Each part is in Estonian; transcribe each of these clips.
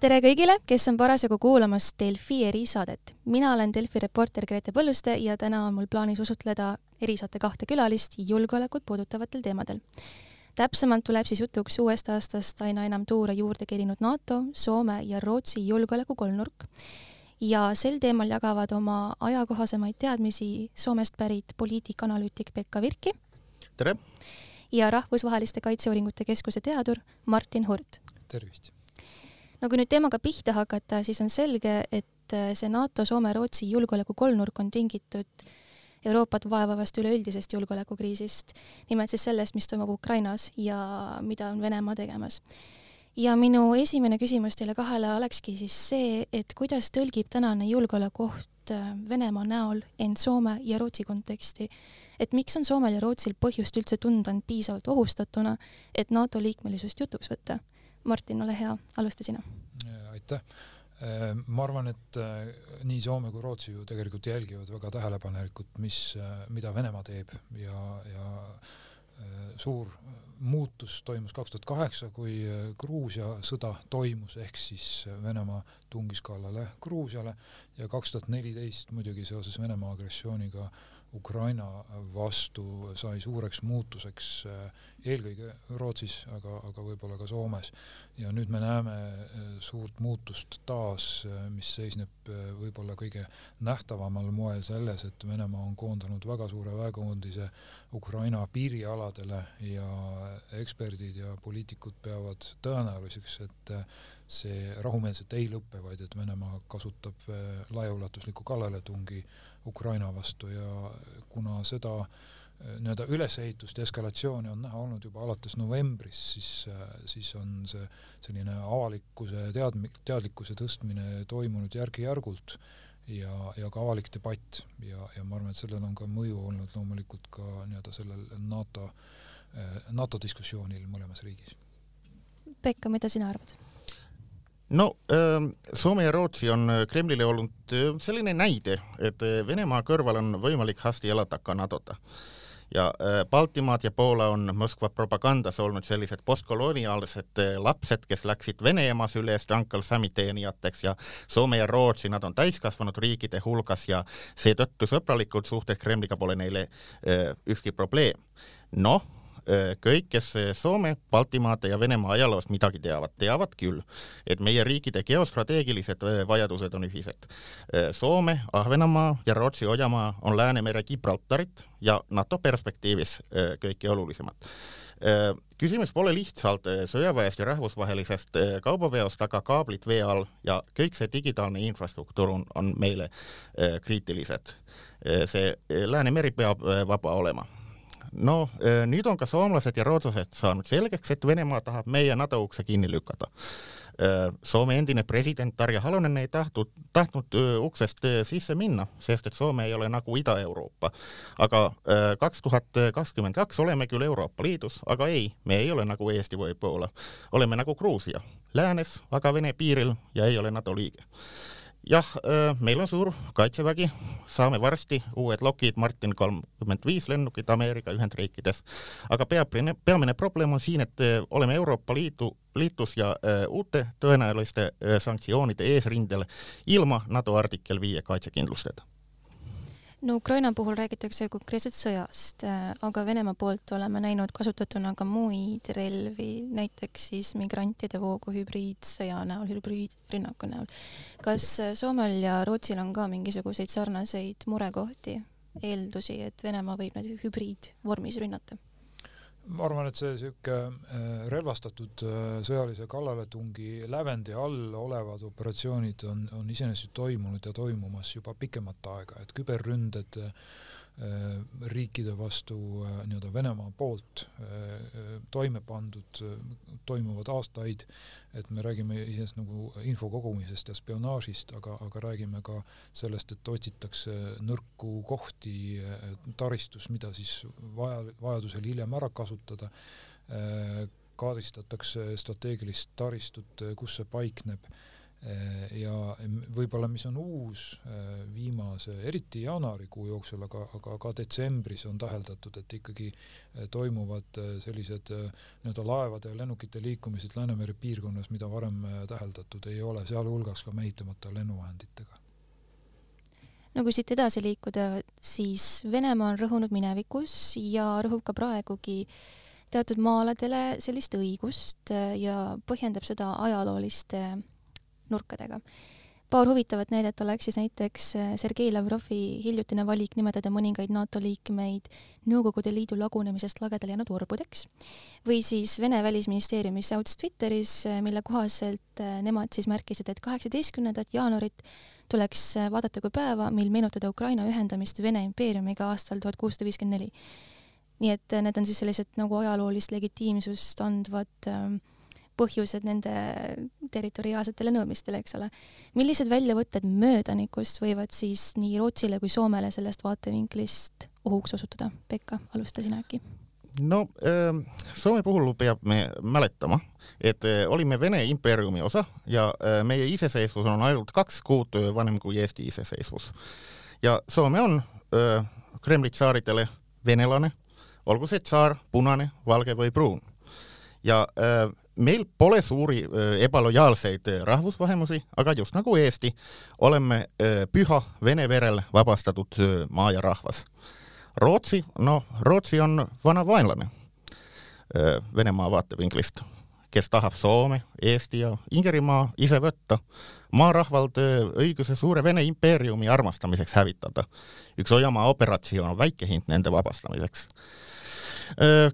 tere kõigile, kes on parasjagu kuulamas Delfi erisaadet. mina olen Delfi reporter Grete Põlluste ja täna on mul plaanis usutleda erisaate kahte külalist julgeolekut puudutavatel teemadel. täpsemalt tuleb siis jutuks uuest aastast aina enam tuure juurde kerinud NATO, Soome ja Rootsi julgeoleku kolmnurk. ja sel teemal jagavad oma ajakohasemaid teadmisi Soomest pärit poliitikanalüütik Pekka Virki. tere! ja Rahvusvaheliste Kaitseuuringute Keskuse teadur Martin Hurt. tervist! No kui nüüd teemaga pihta hakata, siis on selge, et äh, see NATO, Soome, Rootsi julgeoleku kolmnurk on tingitud Euroopat vaevavast üleüldisest julgeolekukriisist, nimelt siis sellest, mis toimub Ukrainas ja mida on Venemaa tegemas. ja minu esimene küsimus teile kahele olekski siis see, et kuidas tõlgib tänane julgeolekuoht äh, Venemaa näol end Soome ja Rootsi konteksti, et miks on Soomel ja Rootsil põhjust üldse tunda end piisavalt ohustatuna, et NATO liikmelisust jutuks võtta Martin, ole hea, alusta sina. aitäh. Äh, ma arvan, et äh, nii Soome kui Rootsi ju tegelikult jälgivad väga tähelepanelikult, mis, äh, mida Venemaa teeb ja, ja suur muutus toimus kaks tuhat kaheksa, kui Gruusia sõda toimus, ehk siis Venemaa tungis kallale Gruusiale ja kaks tuhat neliteist muidugi seoses Venemaa agressiooniga Ukraina vastu sai suureks muutuseks eelkõige Rootsis, aga, aga võib-olla ka Soomes. ja nüüd me näeme äh, suurt muutust taas, äh, mis seisneb äh, võib-olla kõige nähtavamal moel selles, et Venemaa on koondanud väga suure väekoondise Ukraina piirialadele ja eksperdid ja poliitikud peavad tõenäoliseks, et see rahumeelselt ei lõpe, vaid et Venemaa kasutab laiaulatuslikku kallaletungi Ukraina vastu ja kuna seda äh, nii-öelda ülesehitust ja eskalatsiooni on näha olnud juba alates novembrist, siis, siis on see selline avalikkuse teadmi-, teadlikkuse tõstmine toimunud järk-järgult ja, ja ka avalik debatt ja, ja ma arvan, et sellel on ka mõju olnud loomulikult ka nii-öelda sellel NATO, NATO diskussioonil mõlemas riigis. Pekka, mida sina arvad? No Soome ja Rootsi on Kremlile olnud selline näide, et Venemaa kõrval on võimalik hästi elada ka NATO-ta ja äh, Baltimaad ja Poola on Moskva propagandas olnud sellised postkoloniaalsed äh, lapsed, kes läksid Vene ema sülest Uncle Sammy teenijateks ja Soome ja Rootsi, nad on täiskasvanud riikide hulgas ja seetõttu sõbralikud suhted Kremliga pole neile äh, ükski probleem. noh, Äh, kõik, kes Soome, Baltimaade ja Venemaa ajaloost midagi teavad, teavad küll, et meie riikide geostrateegilised vajadused on ühised. Soome, Ahvenamaa ja Rootsi hoiamaa on Läänemere Gibraltarit ja NATO perspektiivis kõige olulisemad küsimus pole lihtsalt sõjaväest ja rahvusvahelisest kaubaveost, aga kaablid vee all ja kõik see digitaalne infrastruktuur on, on meile kriitilised. see Läänemeri peab vaba olema no eh, nüüd on ka soomlased ja rootslased saanud selgeks, et Venemaa tahab meie NATO ukse kinni lükata. Eh, Soome endine president Tarja Halonen ei tahtnud, tahtnud eh, uksest sisse minna, sest et Soome ei ole nagu Ida-Euroopa. aga kaks tuhat kakskümmend kaks oleme küll Euroopa Liidus, aga ei, me ei ole nagu Eesti või Poola. oleme nagu Gruusia, läänes, aga Vene piiril ja ei ole NATO liige jah, äh, meil on suur kaitsevägi, saame varsti uued Lockheed Martin kolmkümmend viis lennukid Ameerika Ühendriikides, aga peamine, peamine probleem on siin, et äh, oleme Euroopa Liidu, liitus ja äh, uute tõenäoliste sanktsioonide eesrindel ilma NATO artikkel viie kaitsekindlustada no Ukraina puhul räägitakse konkreetselt sõjast, äh, aga Venemaa poolt oleme näinud kasutatuna ka muid relvi, näiteks siis migrantide voogu hübriidsõja näol, hübriidrünnaku näol. kas äh, Soomel ja Rootsil on ka mingisuguseid sarnaseid murekohti, eeldusi, et Venemaa võib neid hübriidvormis rünnata? Ma arvan, et see niisugune äh, relvastatud äh, sõjalise kallaletungi lävendi all olevad operatsioonid on, on iseenesest toimunud ja toimumas juba pikemat aega, et küberründed riikide vastu äh, nii-öelda Venemaa poolt äh, toime pandud, toimuvad aastaid, et me räägime iseenesest nagu info kogumisest ja spionaažist, aga, aga räägime ka sellest, et otsitakse nõrku kohti taristus, mida siis vaja, vajadusel hiljem ära kasutada, kaardistatakse strateegilist taristut, kus see paikneb ja võib-olla, mis on uus viimase, eriti jaanuarikuu jooksul, aga, aga ka detsembris on täheldatud, et ikkagi toimuvad sellised nii-öelda laevade ja lennukite liikumised Läänemere piirkonnas, mida varem täheldatud ei ole, sealhulgas ka mehitamata lennuvahenditega. No kui siit edasi liikuda, siis Venemaa on rõhunud minevikus ja rõhub ka praegugi teatud maa-aladele sellist õigust äh, ja põhjendab seda ajalooliste nurkadega. paar huvitavat näidet oleks siis näiteks äh, Sergei Lavrovi hiljutine valik nimetada mõningaid NATO liikmeid Nõukogude Liidu lagunemisest lagedale jäänud orbudeks või siis Vene välisministeeriumi säuts Twitteris, äh, mille kohaselt nemad siis märkisid, et kaheksateistkümnendat jaanuarit tuleks äh, vaadata kui päeva, mil meenutada Ukraina ühendamist Vene impeeriumiga aastal tuhat kuussada viiskümmend neli. nii et äh, need on siis sellised nagu ajaloolist legitiimsust andvad ähm, põhjused nende territoriaalsetele nõudmistele, eks ole. millised väljavõtted möödanikust võivad siis nii Rootsile kui Soomele sellest vaatevinklist ohuks osutuda? Pekka, alusta sina äkki no Soome puhul peab me mäletama, et olime Vene impeeriumi osa ja meie iseseisvus on ainult kaks kuud vanem kui Eesti iseseisvus. ja Soome on Kremli tsaaridele venelane, olgu see tsaar punane, valge või pruun. ja meil pole suuri ebalojaalseid rahvusvähemusi, aga just nagu Eesti, oleme püha Vene verel vabastatud maa ja rahvas Rootsi, no Rootsi on vana vaenlane Venemaa vaatevinklist, kes tahab Soome, Eesti ja Ingerimaa ise võtta, maarahvalt õiguse suure Vene impeeriumi armastamiseks hävitada. üks Ojamaa operatsioon on väike hind nende vabastamiseks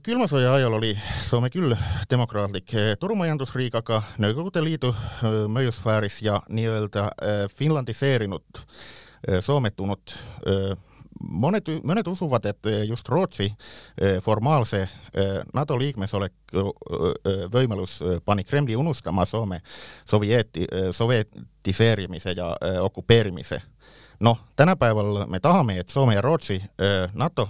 külma sõja ajal oli Soome küll demokraatlik turumajandusriik, aga Nõukogude Liidu mõjusfääris ja nii-öelda finlandiseerinud, soometunud mõned, mõned usuvad, et just Rootsi eh, formaalse NATO liikmesoleku eh, võimalus pani Kremli unustama Soome sovjeeti, sovjetiseerimise ja okupeerimise noh, tänapäeval me tahame, et Soome ja Rootsi NATO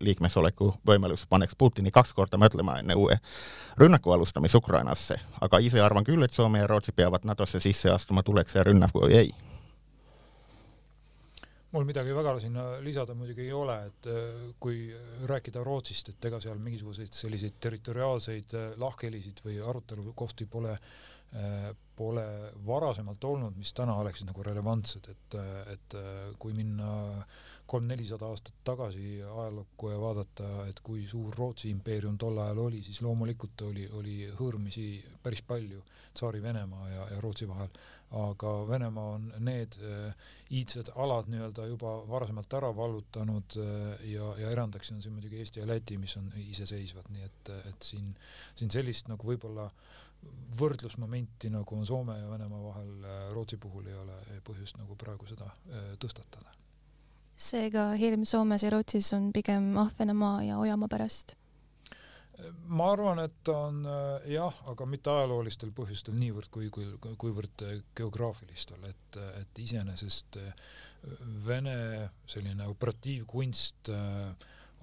liikmesoleku võimalus paneks Putini kaks korda mõtlema enne uue rünnaku alustamist Ukrainasse, aga ise arvan küll, et Soome ja Rootsi peavad NATO-sse sisse astuma, tuleks see rünnak või ei? Mul midagi väga sinna lisada muidugi ei ole, et kui rääkida Rootsist, et ega seal mingisuguseid selliseid territoriaalseid lahkhelisid või arutelukohti pole, äh, pole varasemalt olnud, mis täna oleksid nagu relevantsed, et, et kui minna kolm-nelisada aastat tagasi ajalukku ja vaadata, et kui suur Rootsi impeerium tol ajal oli, siis loomulikult oli, oli hõõrumisi päris palju Tsaari-Venemaa ja, ja Rootsi vahel. Aga Venemaa on need äh, iidsed alad nii-öelda juba varasemalt ära vallutanud äh, ja, ja erandeks on siin muidugi Eesti ja Läti, mis on iseseisvad, nii et, et siin, siin sellist nagu võib-olla võrdlusmomenti, nagu on Soome ja Venemaa vahel äh, Rootsi puhul ei ole põhjust nagu praegu seda tõstatada. seega hirm Soomes ja Rootsis on pigem Ahvenamaa ja Ojamaa pärast ma arvan, et on äh, jah, aga mitte ajaloolistel põhjustel niivõrd kui, kui, kuivõrd äh, geograafilistel, et, et iseenesest äh, Vene selline operatiivkunst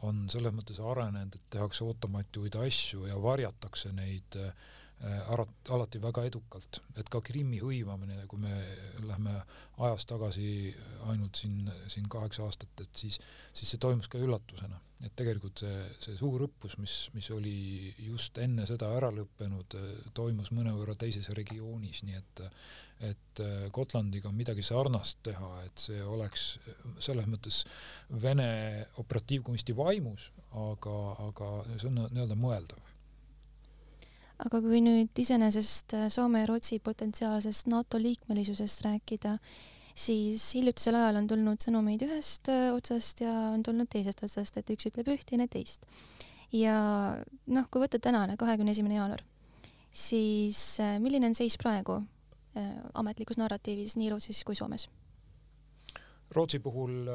on selles mõttes arenenud, et tehakse ootamatuid asju ja varjatakse neid äh, Äh, arat-, alati väga edukalt, et ka Krimmi hõivamine, kui me lähme ajas tagasi ainult siin, siin kaheksa aastat, et siis, siis see toimus ka üllatusena. et tegelikult see, see suur õppus, mis, mis oli just enne seda ära lõppenud, toimus mõnevõrra teises regioonis, nii et et Gotlandiga midagi sarnast teha, et see oleks selles mõttes Vene operatiivkunsti vaimus, aga, aga see on nii-öelda mõeldav aga kui nüüd iseenesest äh, Soome ja Rootsi potentsiaalsest NATO liikmelisusest rääkida, siis hiljutisel ajal on tulnud sõnumeid ühest äh, otsast ja on tulnud teisest otsast, et üks ütleb üht, teine teist. ja noh, kui võtta tänane, kahekümne esimene jaanuar, siis äh, milline on seis praegu ametlikus narratiivis nii Rootsis kui Soomes? Rootsi puhul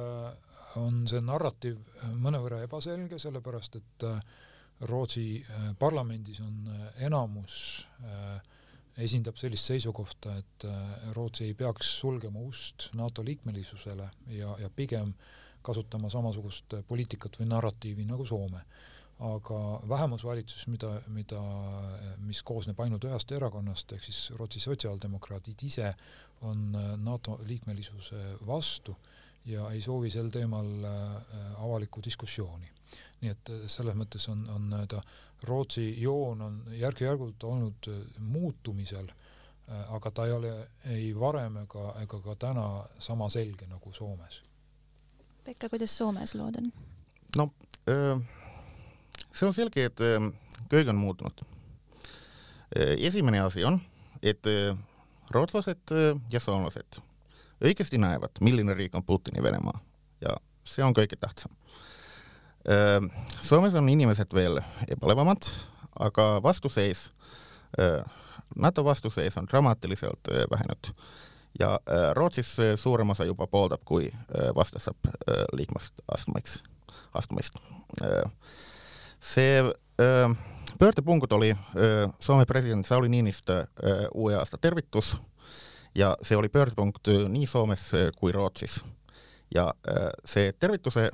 on see narratiiv mõnevõrra ebaselge, sellepärast et äh, Rootsi äh, parlamendis on äh, enamus äh, esindab sellist seisukohta, et Rootsi ei peaks sulgema ust NATO liikmelisusele ja, ja pigem kasutama samasugust poliitikat või narratiivi nagu Soome. aga vähemusvalitsus, mida, mida, mis koosneb ainult ühest erakonnast ehk siis Rootsi sotsiaaldemokraadid ise on NATO liikmelisuse vastu ja ei soovi sel teemal avalikku diskussiooni. Nii et selles mõttes on, on nii-öelda Rootsi joon on järk-järgult olnud muutumisel Äh, aga ta ei ole ei varem ega, ega ka täna sama selge nagu Soomes. Pekka, kuidas Soomes lood on? no see on selge, et köög on muutunud. esimene asi on, et rootslased ja soomlased õigesti näevad, milline riik on Putini Venemaa ja see on kõige tähtsam. Soomes on inimesed veel ebalevamad, aga vastuseis NATO vastuseis on dramaatiliselt vähenenud ja Rootsis suurem osa juba pooldab, kui vaste saab liikmest astmeks, astumist. see pöördepunkt oli Soome president Sauli Niinistö uue aasta tervitus ja see oli pöördepunkt nii Soomes kui Rootsis. Ja see tervituse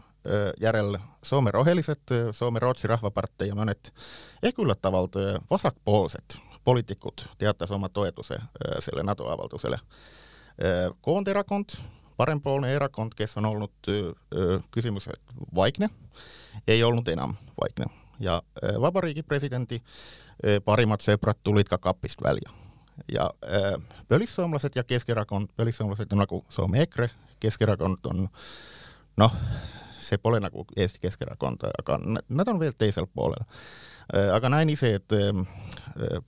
järel Soome Rohelised, Soome-Rootsi Rahvapartei ja mõned ehk üllatavalt vasakpoolsed poliitikud teatas oma toetuse äh, selle NATO avaldusele. Äh, koonderakond, parempoolne erakond, kes on olnud äh, küsimuses vaikne, ei olnud enam vaikne ja vabariigi presidendi parimad sõbrad tulid ka kapist välja. ja põlissoomlased ja Keskerakond, põlissoomlased on nagu Soome EKRE, Keskerakond on noh, see pole nagu Eesti Keskerakond, aga nad on veel teisel poolel. aga näen ise, et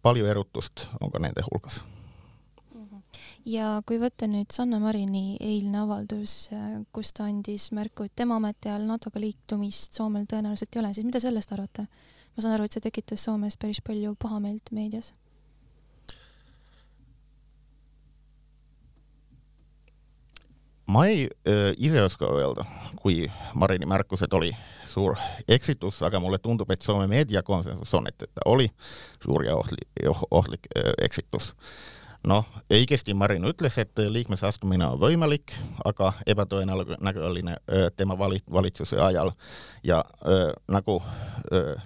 palju erutust on ka nende hulgas. ja kui võtta nüüd Sanna Marini eilne avaldus, kus ta andis märku, et tema ametiajal NATO-ga liitumist Soomel tõenäoliselt ei ole, siis mida sellest arvate? ma saan aru, et see tekitas Soomes päris palju pahameelt meedias ma ei äh, ise oska öelda, kui Marini märkused oli suur eksitus, aga mulle tundub, et Soome meediakonsensus on, et ta oli suur ja ohtlik, ohtlik äh, eksitus. noh, õigesti Marin ütles, et liikmese astumine on võimalik, aga ebatõenäoline äh, tema vali-, valitsuse ajal ja äh, nagu äh,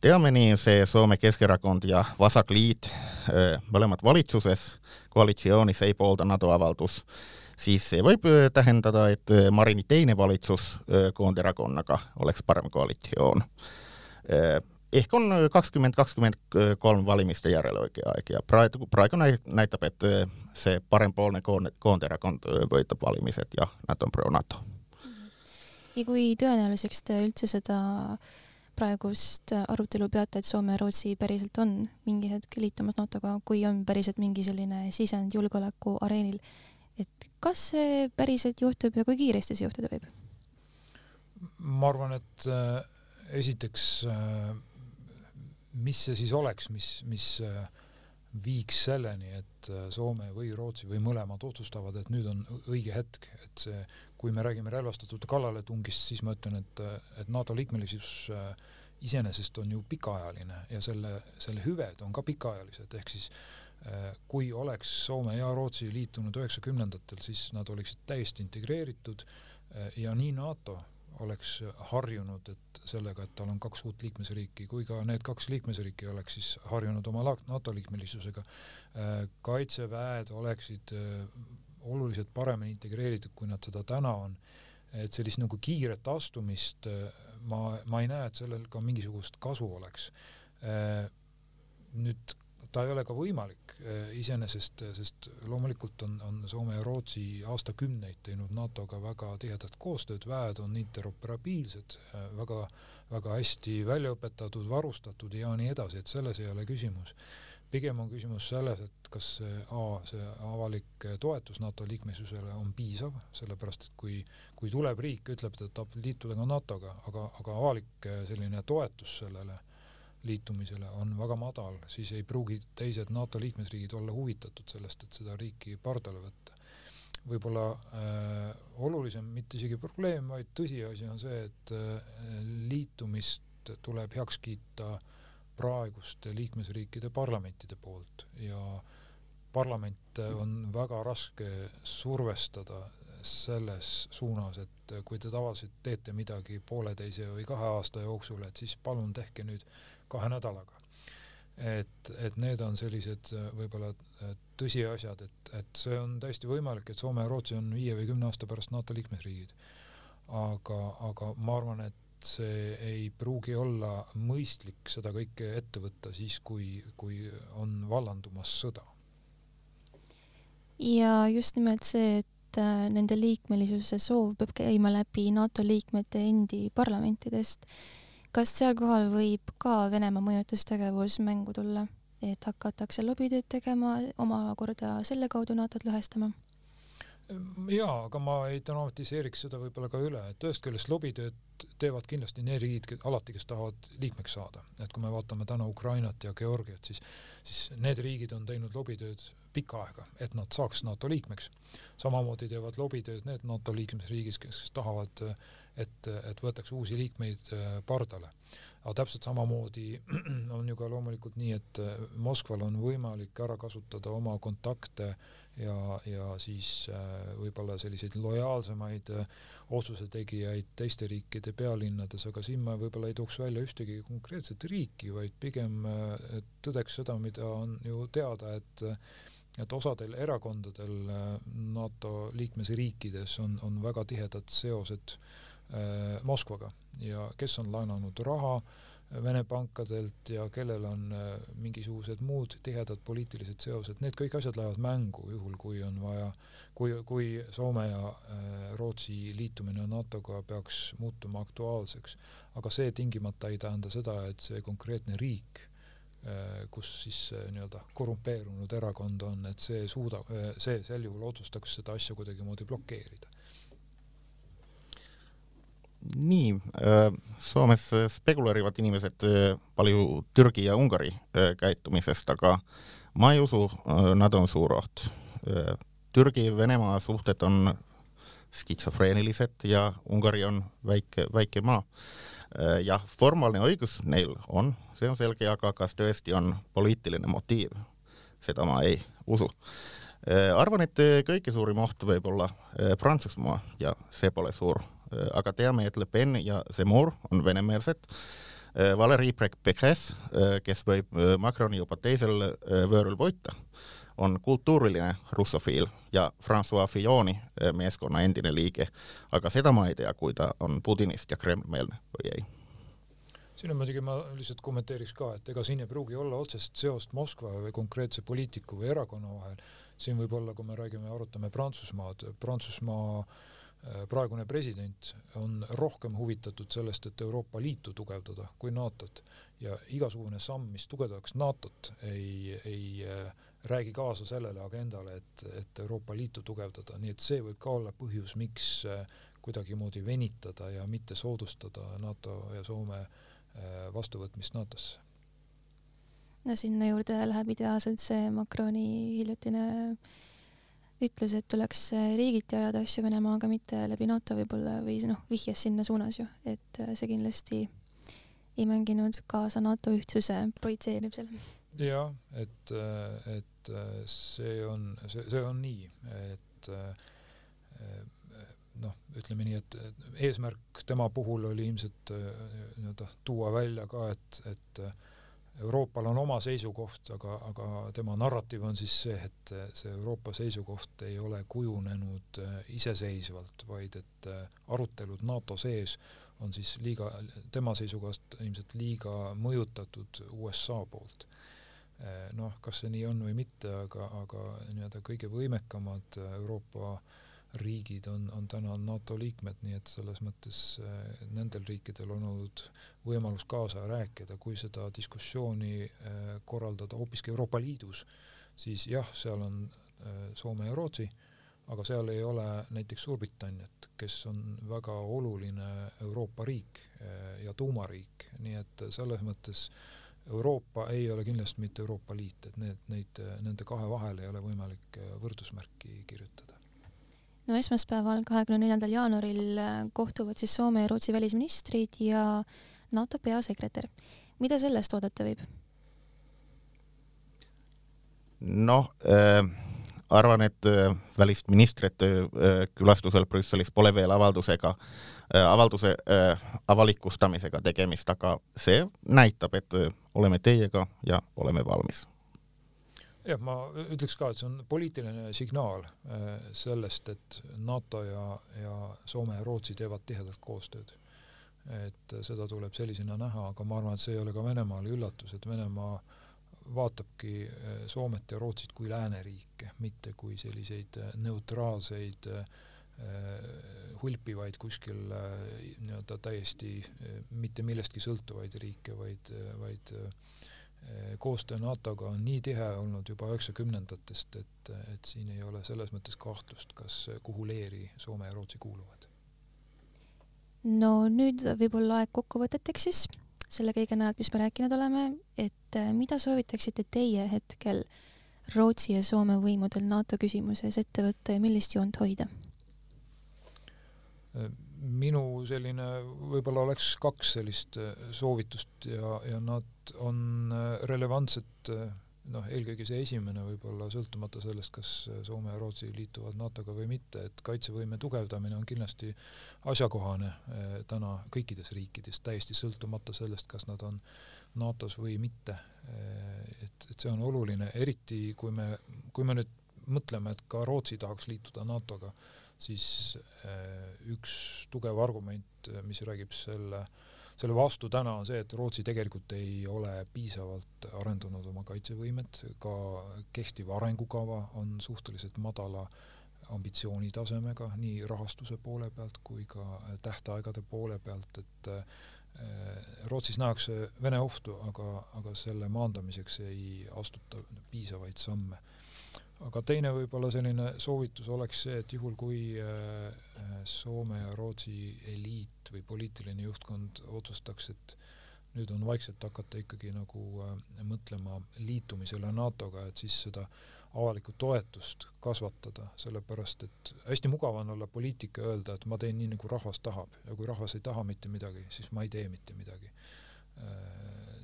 teame nii, see Soome Keskerakond ja Vasakliit äh, mõlemad valitsuses, koalitsioonis ei poolda NATO avaldus siis see võib äh, tähendada, et äh, Marini teine valitsus äh, koonderakonnaga oleks parem koalitsioon. ehk on kakskümmend, kakskümmend kolm valimiste järel õige aeg ja praegu, praegu näitab, et see parempoolne koonderakond võitab valimised ja nad on pro-NATO. ja kui tõenäoliseks te üldse seda praegust arutelu peate, et Soome ja Rootsi päriselt on mingi hetk liitumas NATO-ga, kui on päriselt mingi selline sisend julgeoleku areenil, et kas see päriselt juhtub ja kui kiiresti see juhtuda võib? ma arvan, et äh, esiteks äh, mis see siis oleks, mis, mis äh, viiks selleni, et Soome või Rootsi või mõlemad otsustavad, et nüüd on õige hetk, et see, kui me räägime relvastatud kallaletungist, siis ma ütlen, et, et NATO liikmelisus iseenesest on ju pikaajaline ja selle, selle hüved on ka pikaajalised, ehk siis Äh, kui oleks Soome ja Rootsi liitunud üheksakümnendatel, siis nad oleksid täiesti integreeritud äh, ja nii NATO oleks harjunud, et sellega, et tal on kaks uut liikmesriiki, kui ka need kaks liikmesriiki oleks siis harjunud oma NATO liikmelisusega, äh, kaitseväed oleksid oluliselt paremini integreeritud, kui nad seda täna on. et sellist nagu kiiret astumist ma, ma ei näe, et sellel ka mingisugust kasu oleks. nüüd ta ei ole ka võimalik eh, iseenesest, sest loomulikult on, on Soome ja Rootsi aastakümneid teinud NATO-ga väga tihedat koostööd, väed on interoperabiilsed, eh, väga, väga hästi välja õpetatud, varustatud ja nii edasi, et selles ei ole küsimus. pigem on küsimus selles, et kas see A, see avalik toetus NATO liikmesusele on piisav, sellepärast et kui, kui tuleb riik, ütleb, et ta tahab liituda ka NATO-ga, aga, aga avalik selline toetus sellele liitumisele on väga madal, siis ei pruugi teised NATO liikmesriigid olla huvitatud sellest, et seda riiki pardale võtta. võib-olla äh, olulisem mitte isegi probleem, vaid tõsiasi on see, et äh, liitumist tuleb heaks kiita praeguste liikmesriikide parlamentide poolt ja parlamente on väga raske survestada selles suunas, et kui te tavaliselt teete midagi pooleteise või kahe aasta jooksul, et siis palun tehke nüüd kahe nädalaga. et, et need on sellised võib-olla tõsiasjad, et, et see on täiesti võimalik, et Soome ja Rootsi on viie või kümne aasta pärast NATO liikmesriigid. aga, aga ma arvan, et see ei pruugi olla mõistlik seda kõike ette võtta siis, kui, kui on vallandumas sõda. ja just nimelt see, et äh, nende liikmelisuse soov peab käima läbi NATO liikmete endi parlamentidest. Kas seal kohal võib ka Venemaa mõjutustegevus mängu tulla, et hakatakse lobitööd tegema, omakorda selle kaudu NATO-t lõhestama? jaa, aga ma ei dramatiseeriks seda võib-olla ka üle, et ühest küljest lobitööd teevad kindlasti need riigid alati, kes tahavad liikmeks saada. et kui me vaatame täna Ukrainat ja Georgiat, siis, siis need riigid on teinud lobitööd pikka aega, et nad saaks NATO liikmeks. samamoodi teevad lobitööd need NATO liikmesriigis, kes tahavad, et, et võetakse uusi liikmeid äh, pardale. aga täpselt samamoodi on ju ka loomulikult nii, et äh, Moskval on võimalik ära kasutada oma kontakte ja, ja siis äh, võib-olla selliseid lojaalsemaid otsuse tegijaid teiste riikide pealinnades, aga siin ma võib-olla ei tooks välja ühtegi konkreetset riiki, vaid pigem tõdeks seda, mida on ju teada, et et osadel erakondadel NATO liikmesriikides on, on väga tihedad seosed äh, Moskvaga ja kes on laenanud raha äh, Vene pankadelt ja kellel on äh, mingisugused muud tihedad poliitilised seosed, need kõik asjad lähevad mängu, juhul kui on vaja, kui, kui Soome ja äh, Rootsi liitumine NATO-ga peaks muutuma aktuaalseks. aga see tingimata ei tähenda seda, et see konkreetne riik, äh, kus siis nii-öelda korrumpeerunud erakond on, et see suudab, see sel juhul otsustaks seda asja kuidagimoodi blokeerida nii, äh, Soomes spekuleerivad inimesed äh, palju Türgi ja Ungari äh, käitumisest, aga ma ei usu, nad on suur oht. Türgi-Venemaa suhted on skitsofreenilised ja Ungari on väike, väike maa. jah, formaalne õigus neil on, see on selge, aga kas tõesti on poliitiline motiiv, seda ma ei usu. arvan, et kõige suurim oht võib olla Prantsusmaa ja see pole suur Äh, aga teame, et Le Pen ja Zemmour on venemeelsed. Äh, Valeri Pécresse, äh, kes võib Macroni juba teisel võõrul võita, on kultuuriline russofiil ja Francois Filloni meeskonna endine liige, aga seda ma ei tea, kui ta on Putinist ja Kreml-meelne või ei siin on muidugi, ma lihtsalt kommenteeriks ka, et ega siin ei pruugi olla otsest seost Moskva või konkreetse poliitiku või erakonna vahel. siin võib olla, kui me räägime, arutame Prantsusmaad, Prantsusmaa äh, Äh, praegune president on rohkem huvitatud sellest, et Euroopa Liitu tugevdada kui NATO-t ja igasugune samm, mis tugevdaks NATO-t, ei, ei äh, räägi kaasa sellele agendale, et, et Euroopa Liitu tugevdada, nii et see võib ka olla põhjus, miks äh, kuidagimoodi venitada ja mitte soodustada NATO ja Soome vastuvõtmist NATO-sse. no sinna juurde läheb ideaalselt see Macroni hiljutine ütles, et tuleks äh, riigiti ajada asju Venemaaga, mitte läbi NATO võib-olla või noh, vihjas sinna suunas ju, et äh, see kindlasti ei mänginud kaasa NATO ühtsuse projitseerimisel. jah, et, äh, et see on, see, see on nii, et noh, ütleme nii, et eesmärk tema puhul oli ilmselt nii-öelda tuua välja ka, et, et Euroopal on oma seisukoht, aga, aga tema narratiiv on siis see, et see Euroopa seisukoht ei ole kujunenud äh, iseseisvalt, vaid et äh, arutelud NATO sees on siis liiga, tema seisukohast ilmselt liiga mõjutatud USA poolt. Äh, noh, kas see nii on või mitte, aga, aga nii-öelda kõige võimekamad Euroopa äh, riigid on, on täna NATO liikmed, nii et selles mõttes äh, nendel riikidel on olnud võimalus kaasa rääkida, kui seda diskussiooni äh, korraldada hoopiski Euroopa Liidus, siis jah, seal on äh, Soome ja Rootsi, aga seal ei ole näiteks Suurbritanniat, kes on väga oluline Euroopa riik ja tuumariik, nii et selles mõttes Euroopa ei ole kindlasti mitte Euroopa Liit, et need, neid, nende kahe vahel ei ole võimalik võrdusmärki kirjutada no esmaspäeval, kahekümne neljandal jaanuaril äh, kohtuvad siis Soome ja Rootsi välisministrid ja NATO peasekretär. mida sellest oodata võib? noh äh,, arvan, et välisministrite külastusel Brüsselis pole veel avaldusega, avalduse avalikustamisega tegemist, aga see näitab, et oleme teiega ja oleme valmis jah, ma ütleks ka, et see on poliitiline signaal sellest, et NATO ja, ja Soome ja Rootsi teevad tihedat koostööd. Et seda tuleb sellisena näha, aga ma arvan, et see ei ole ka Venemaale üllatus, et Venemaa vaatabki eh, Soomet ja Rootsit kui lääneriike, mitte kui selliseid eh, neutraalseid hulpivaid kuskil nii-öelda täiesti mitte millestki sõltuvaid riike, vaid, vaid koostöö NATO-ga on nii tihe olnud juba üheksakümnendatest, et, et siin ei ole selles mõttes kahtlust, kas, kuhu leeri Soome ja Rootsi kuuluvad no nüüd võib-olla aeg kokkuvõteteks siis selle kõige najal, mis me rääkinud oleme, et äh, mida soovitaksite teie hetkel Rootsi ja Soome võimudel NATO küsimuses ette võtta ja millist joont hoida? Minu selline, võib-olla oleks kaks sellist äh, soovitust ja, ja nad on äh, relevantsed noh, eelkõige see esimene võib-olla sõltumata sellest, kas Soome ja Rootsi liituvad NATO-ga või mitte, et kaitsevõime tugevdamine on kindlasti asjakohane täna kõikides riikides, täiesti sõltumata sellest, kas nad on NATO-s või mitte. Et, et see on oluline, eriti kui me, kui me nüüd mõtleme, et ka Rootsi tahaks liituda NATO-ga, siis eh, üks tugev argument, mis räägib selle äh, selle vastu täna on see, et Rootsi tegelikult ei ole piisavalt arendanud oma kaitsevõimet, ka kehtiv arengukava on suhteliselt madala ambitsioonitasemega nii rahastuse poole pealt kui ka tähtaegade poole pealt, et Rootsis nähakse Vene ohtu, aga, aga selle maandamiseks ei astuta piisavaid samme aga teine võib-olla selline soovitus oleks see, et juhul, kui äh, äh, Soome ja Rootsi eliit või poliitiline juhtkond otsustaks, et nüüd on vaikselt hakata ikkagi nagu äh, mõtlema liitumisele NATO-ga, et siis seda avalikku toetust kasvatada, sellepärast et hästi mugav on olla poliitik ja öelda, et ma teen nii, nagu rahvas tahab ja kui rahvas ei taha mitte midagi, siis ma ei tee mitte midagi.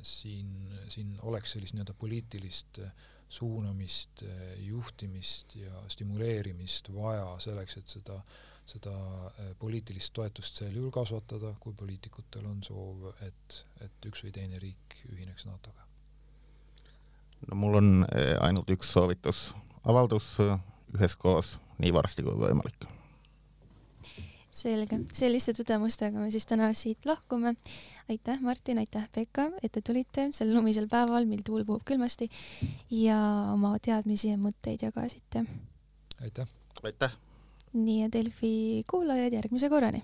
siin, siin oleks sellist nii-öelda poliitilist äh, suunamist, juhtimist ja stimuleerimist vaja selleks, et seda, seda eh, poliitilist toetust sel juhul kasvatada, kui poliitikutel on soov, et, et üks või teine riik ühineks NATO-ga? no mul on eh, ainult üks soovitus, avaldus eh, üheskoos nii varsti kui võimalik selge, selliste tõdemustega me siis täna siit lahkume. aitäh, Martin, aitäh, Pekka, et te tulite sel lumisel päeval, mil tuul puhub külmasti ja oma teadmisi ja mõtteid jagasite. aitäh. aitäh. nii ja Delfi kuulajad järgmise korrani